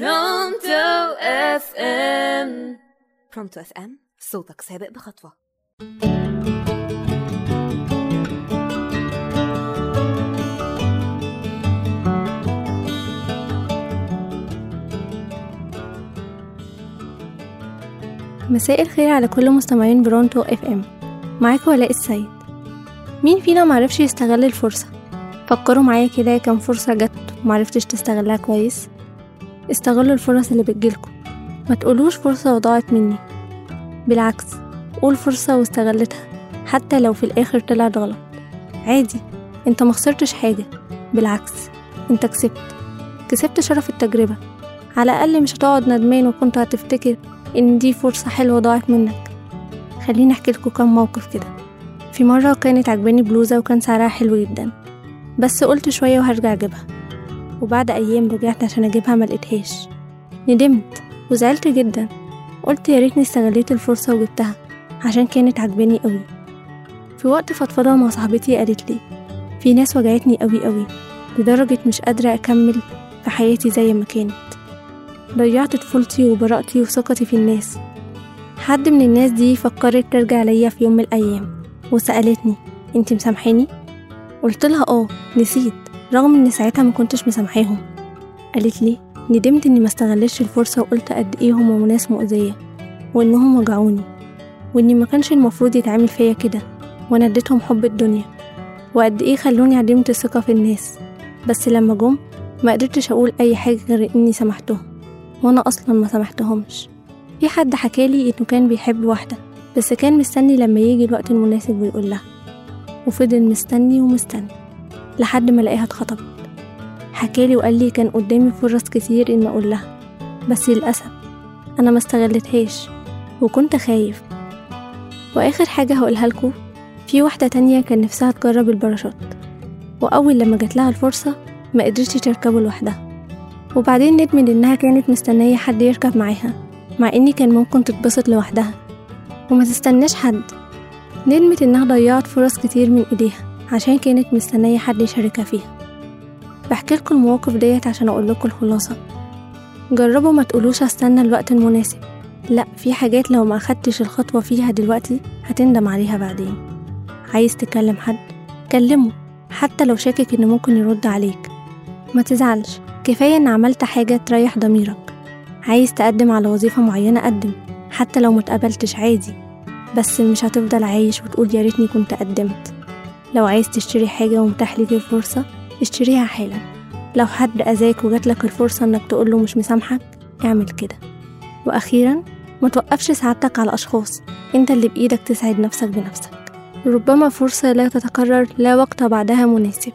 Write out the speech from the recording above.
Pronto FM. Pronto FM صوتك سابق بخطوة. مساء الخير على كل مستمعين Pronto FM. معاكم ولاء السيد. مين فينا معرفش يستغل الفرصة؟ فكروا معايا كده كام فرصة جت ومعرفتش تستغلها كويس. استغلوا الفرص اللي بتجيلكوا ما تقولوش فرصة وضاعت مني. بالعكس قول فرصة واستغلتها حتى لو في الآخر طلعت غلط. عادي انت مخسرتش حاجة. بالعكس انت كسبت. كسبت شرف التجربة. على الأقل مش هتقعد ندمان وكنت هتفتكر إن دي فرصة حلوة ضاعت منك. خليني أحكي لكم كام موقف كده. في مرة كانت عجباني بلوزة وكان سعرها حلو جدا. بس قلت شوية وهرجع أجيبها. وبعد أيام رجعت عشان أجيبها ملقتهاش ندمت وزعلت جدا. قلت يا ريتني استغليت الفرصة وجبتها عشان كانت عجباني قوي. في وقت فضفضة مع صاحبتي قالت لي في ناس وجعتني قوي قوي لدرجة مش قادرة أكمل في حياتي زي ما كانت. ضيعت طفولتي وبراءتي وثقتي في الناس. حد من الناس دي فكرت ترجع ليا في يوم من الأيام وسألتني انت مسامحاني؟ قلت لها آه نسيت. رغم ان ساعتها ما كنتش مسامحاهم قالت لي ندمت إني ما استغلتش الفرصة وقلت قد إيه هما ناس مؤذية وإنهم وجعوني وإني ما كانش المفروض يتعامل فيا كده وأنا اديتهم حب الدنيا وقد إيه خلوني عديمة الثقة في الناس. بس لما جم ما قدرتش أقول أي حاجة غير إني سامحتهم وأنا أصلا ما سامحتهمش. في حد حكالي إنه كان بيحب واحدة بس كان مستني لما يجي الوقت المناسب ويقول لها وفضل مستني ومستني. لحد ما لقاها اتخطبت. حكالي وقال لي كان قدامي فرص كتير إن أقول لها بس للأسف أنا ما استغلتهاش وكنت خايف. وآخر حاجة هقولها لكم في واحدة تانية كان نفسها تجرب الباراشوت وأول لما جات لها الفرصة ما قدرتش تركبه لوحدها. وبعدين ندمت إنها كانت مستنية حد يركب معاها مع إني كان ممكن تتبسط لوحدها. وما تستناش حد. ندمت إنها ضيعت فرص كتير من إيديها. عشان كانت مستنية حد يشاركها فيها. بحكي لكم المواقف ديت عشان أقول لكم الخلاصة. جربوا ما تقولوش أستنى الوقت المناسب. لا في حاجات لو ما أخدتش الخطوة فيها دلوقتي هتندم عليها بعدين. عايز تكلم حد؟ كلمه حتى لو شاكك إنه ممكن يرد عليك. ما تزعلش كفاية إن عملت حاجة تريح ضميرك. عايز تقدم على وظيفة معينة قدم حتى لو متقبلتش عادي. بس مش هتفضل عايش وتقول يا ريتني كنت قدمت. لو عايز تشتري حاجة ومتاح ليك الفرصة اشتريها حالا. لو حد أذاك وجاتلك الفرصة إنك تقوله مش مسامحك اعمل كده. وأخيرا ما توقفش سعادتك على أشخاص أنت اللي بإيدك تسعد نفسك بنفسك. ربما فرصة لا تتكرر لا وقت بعدها مناسب.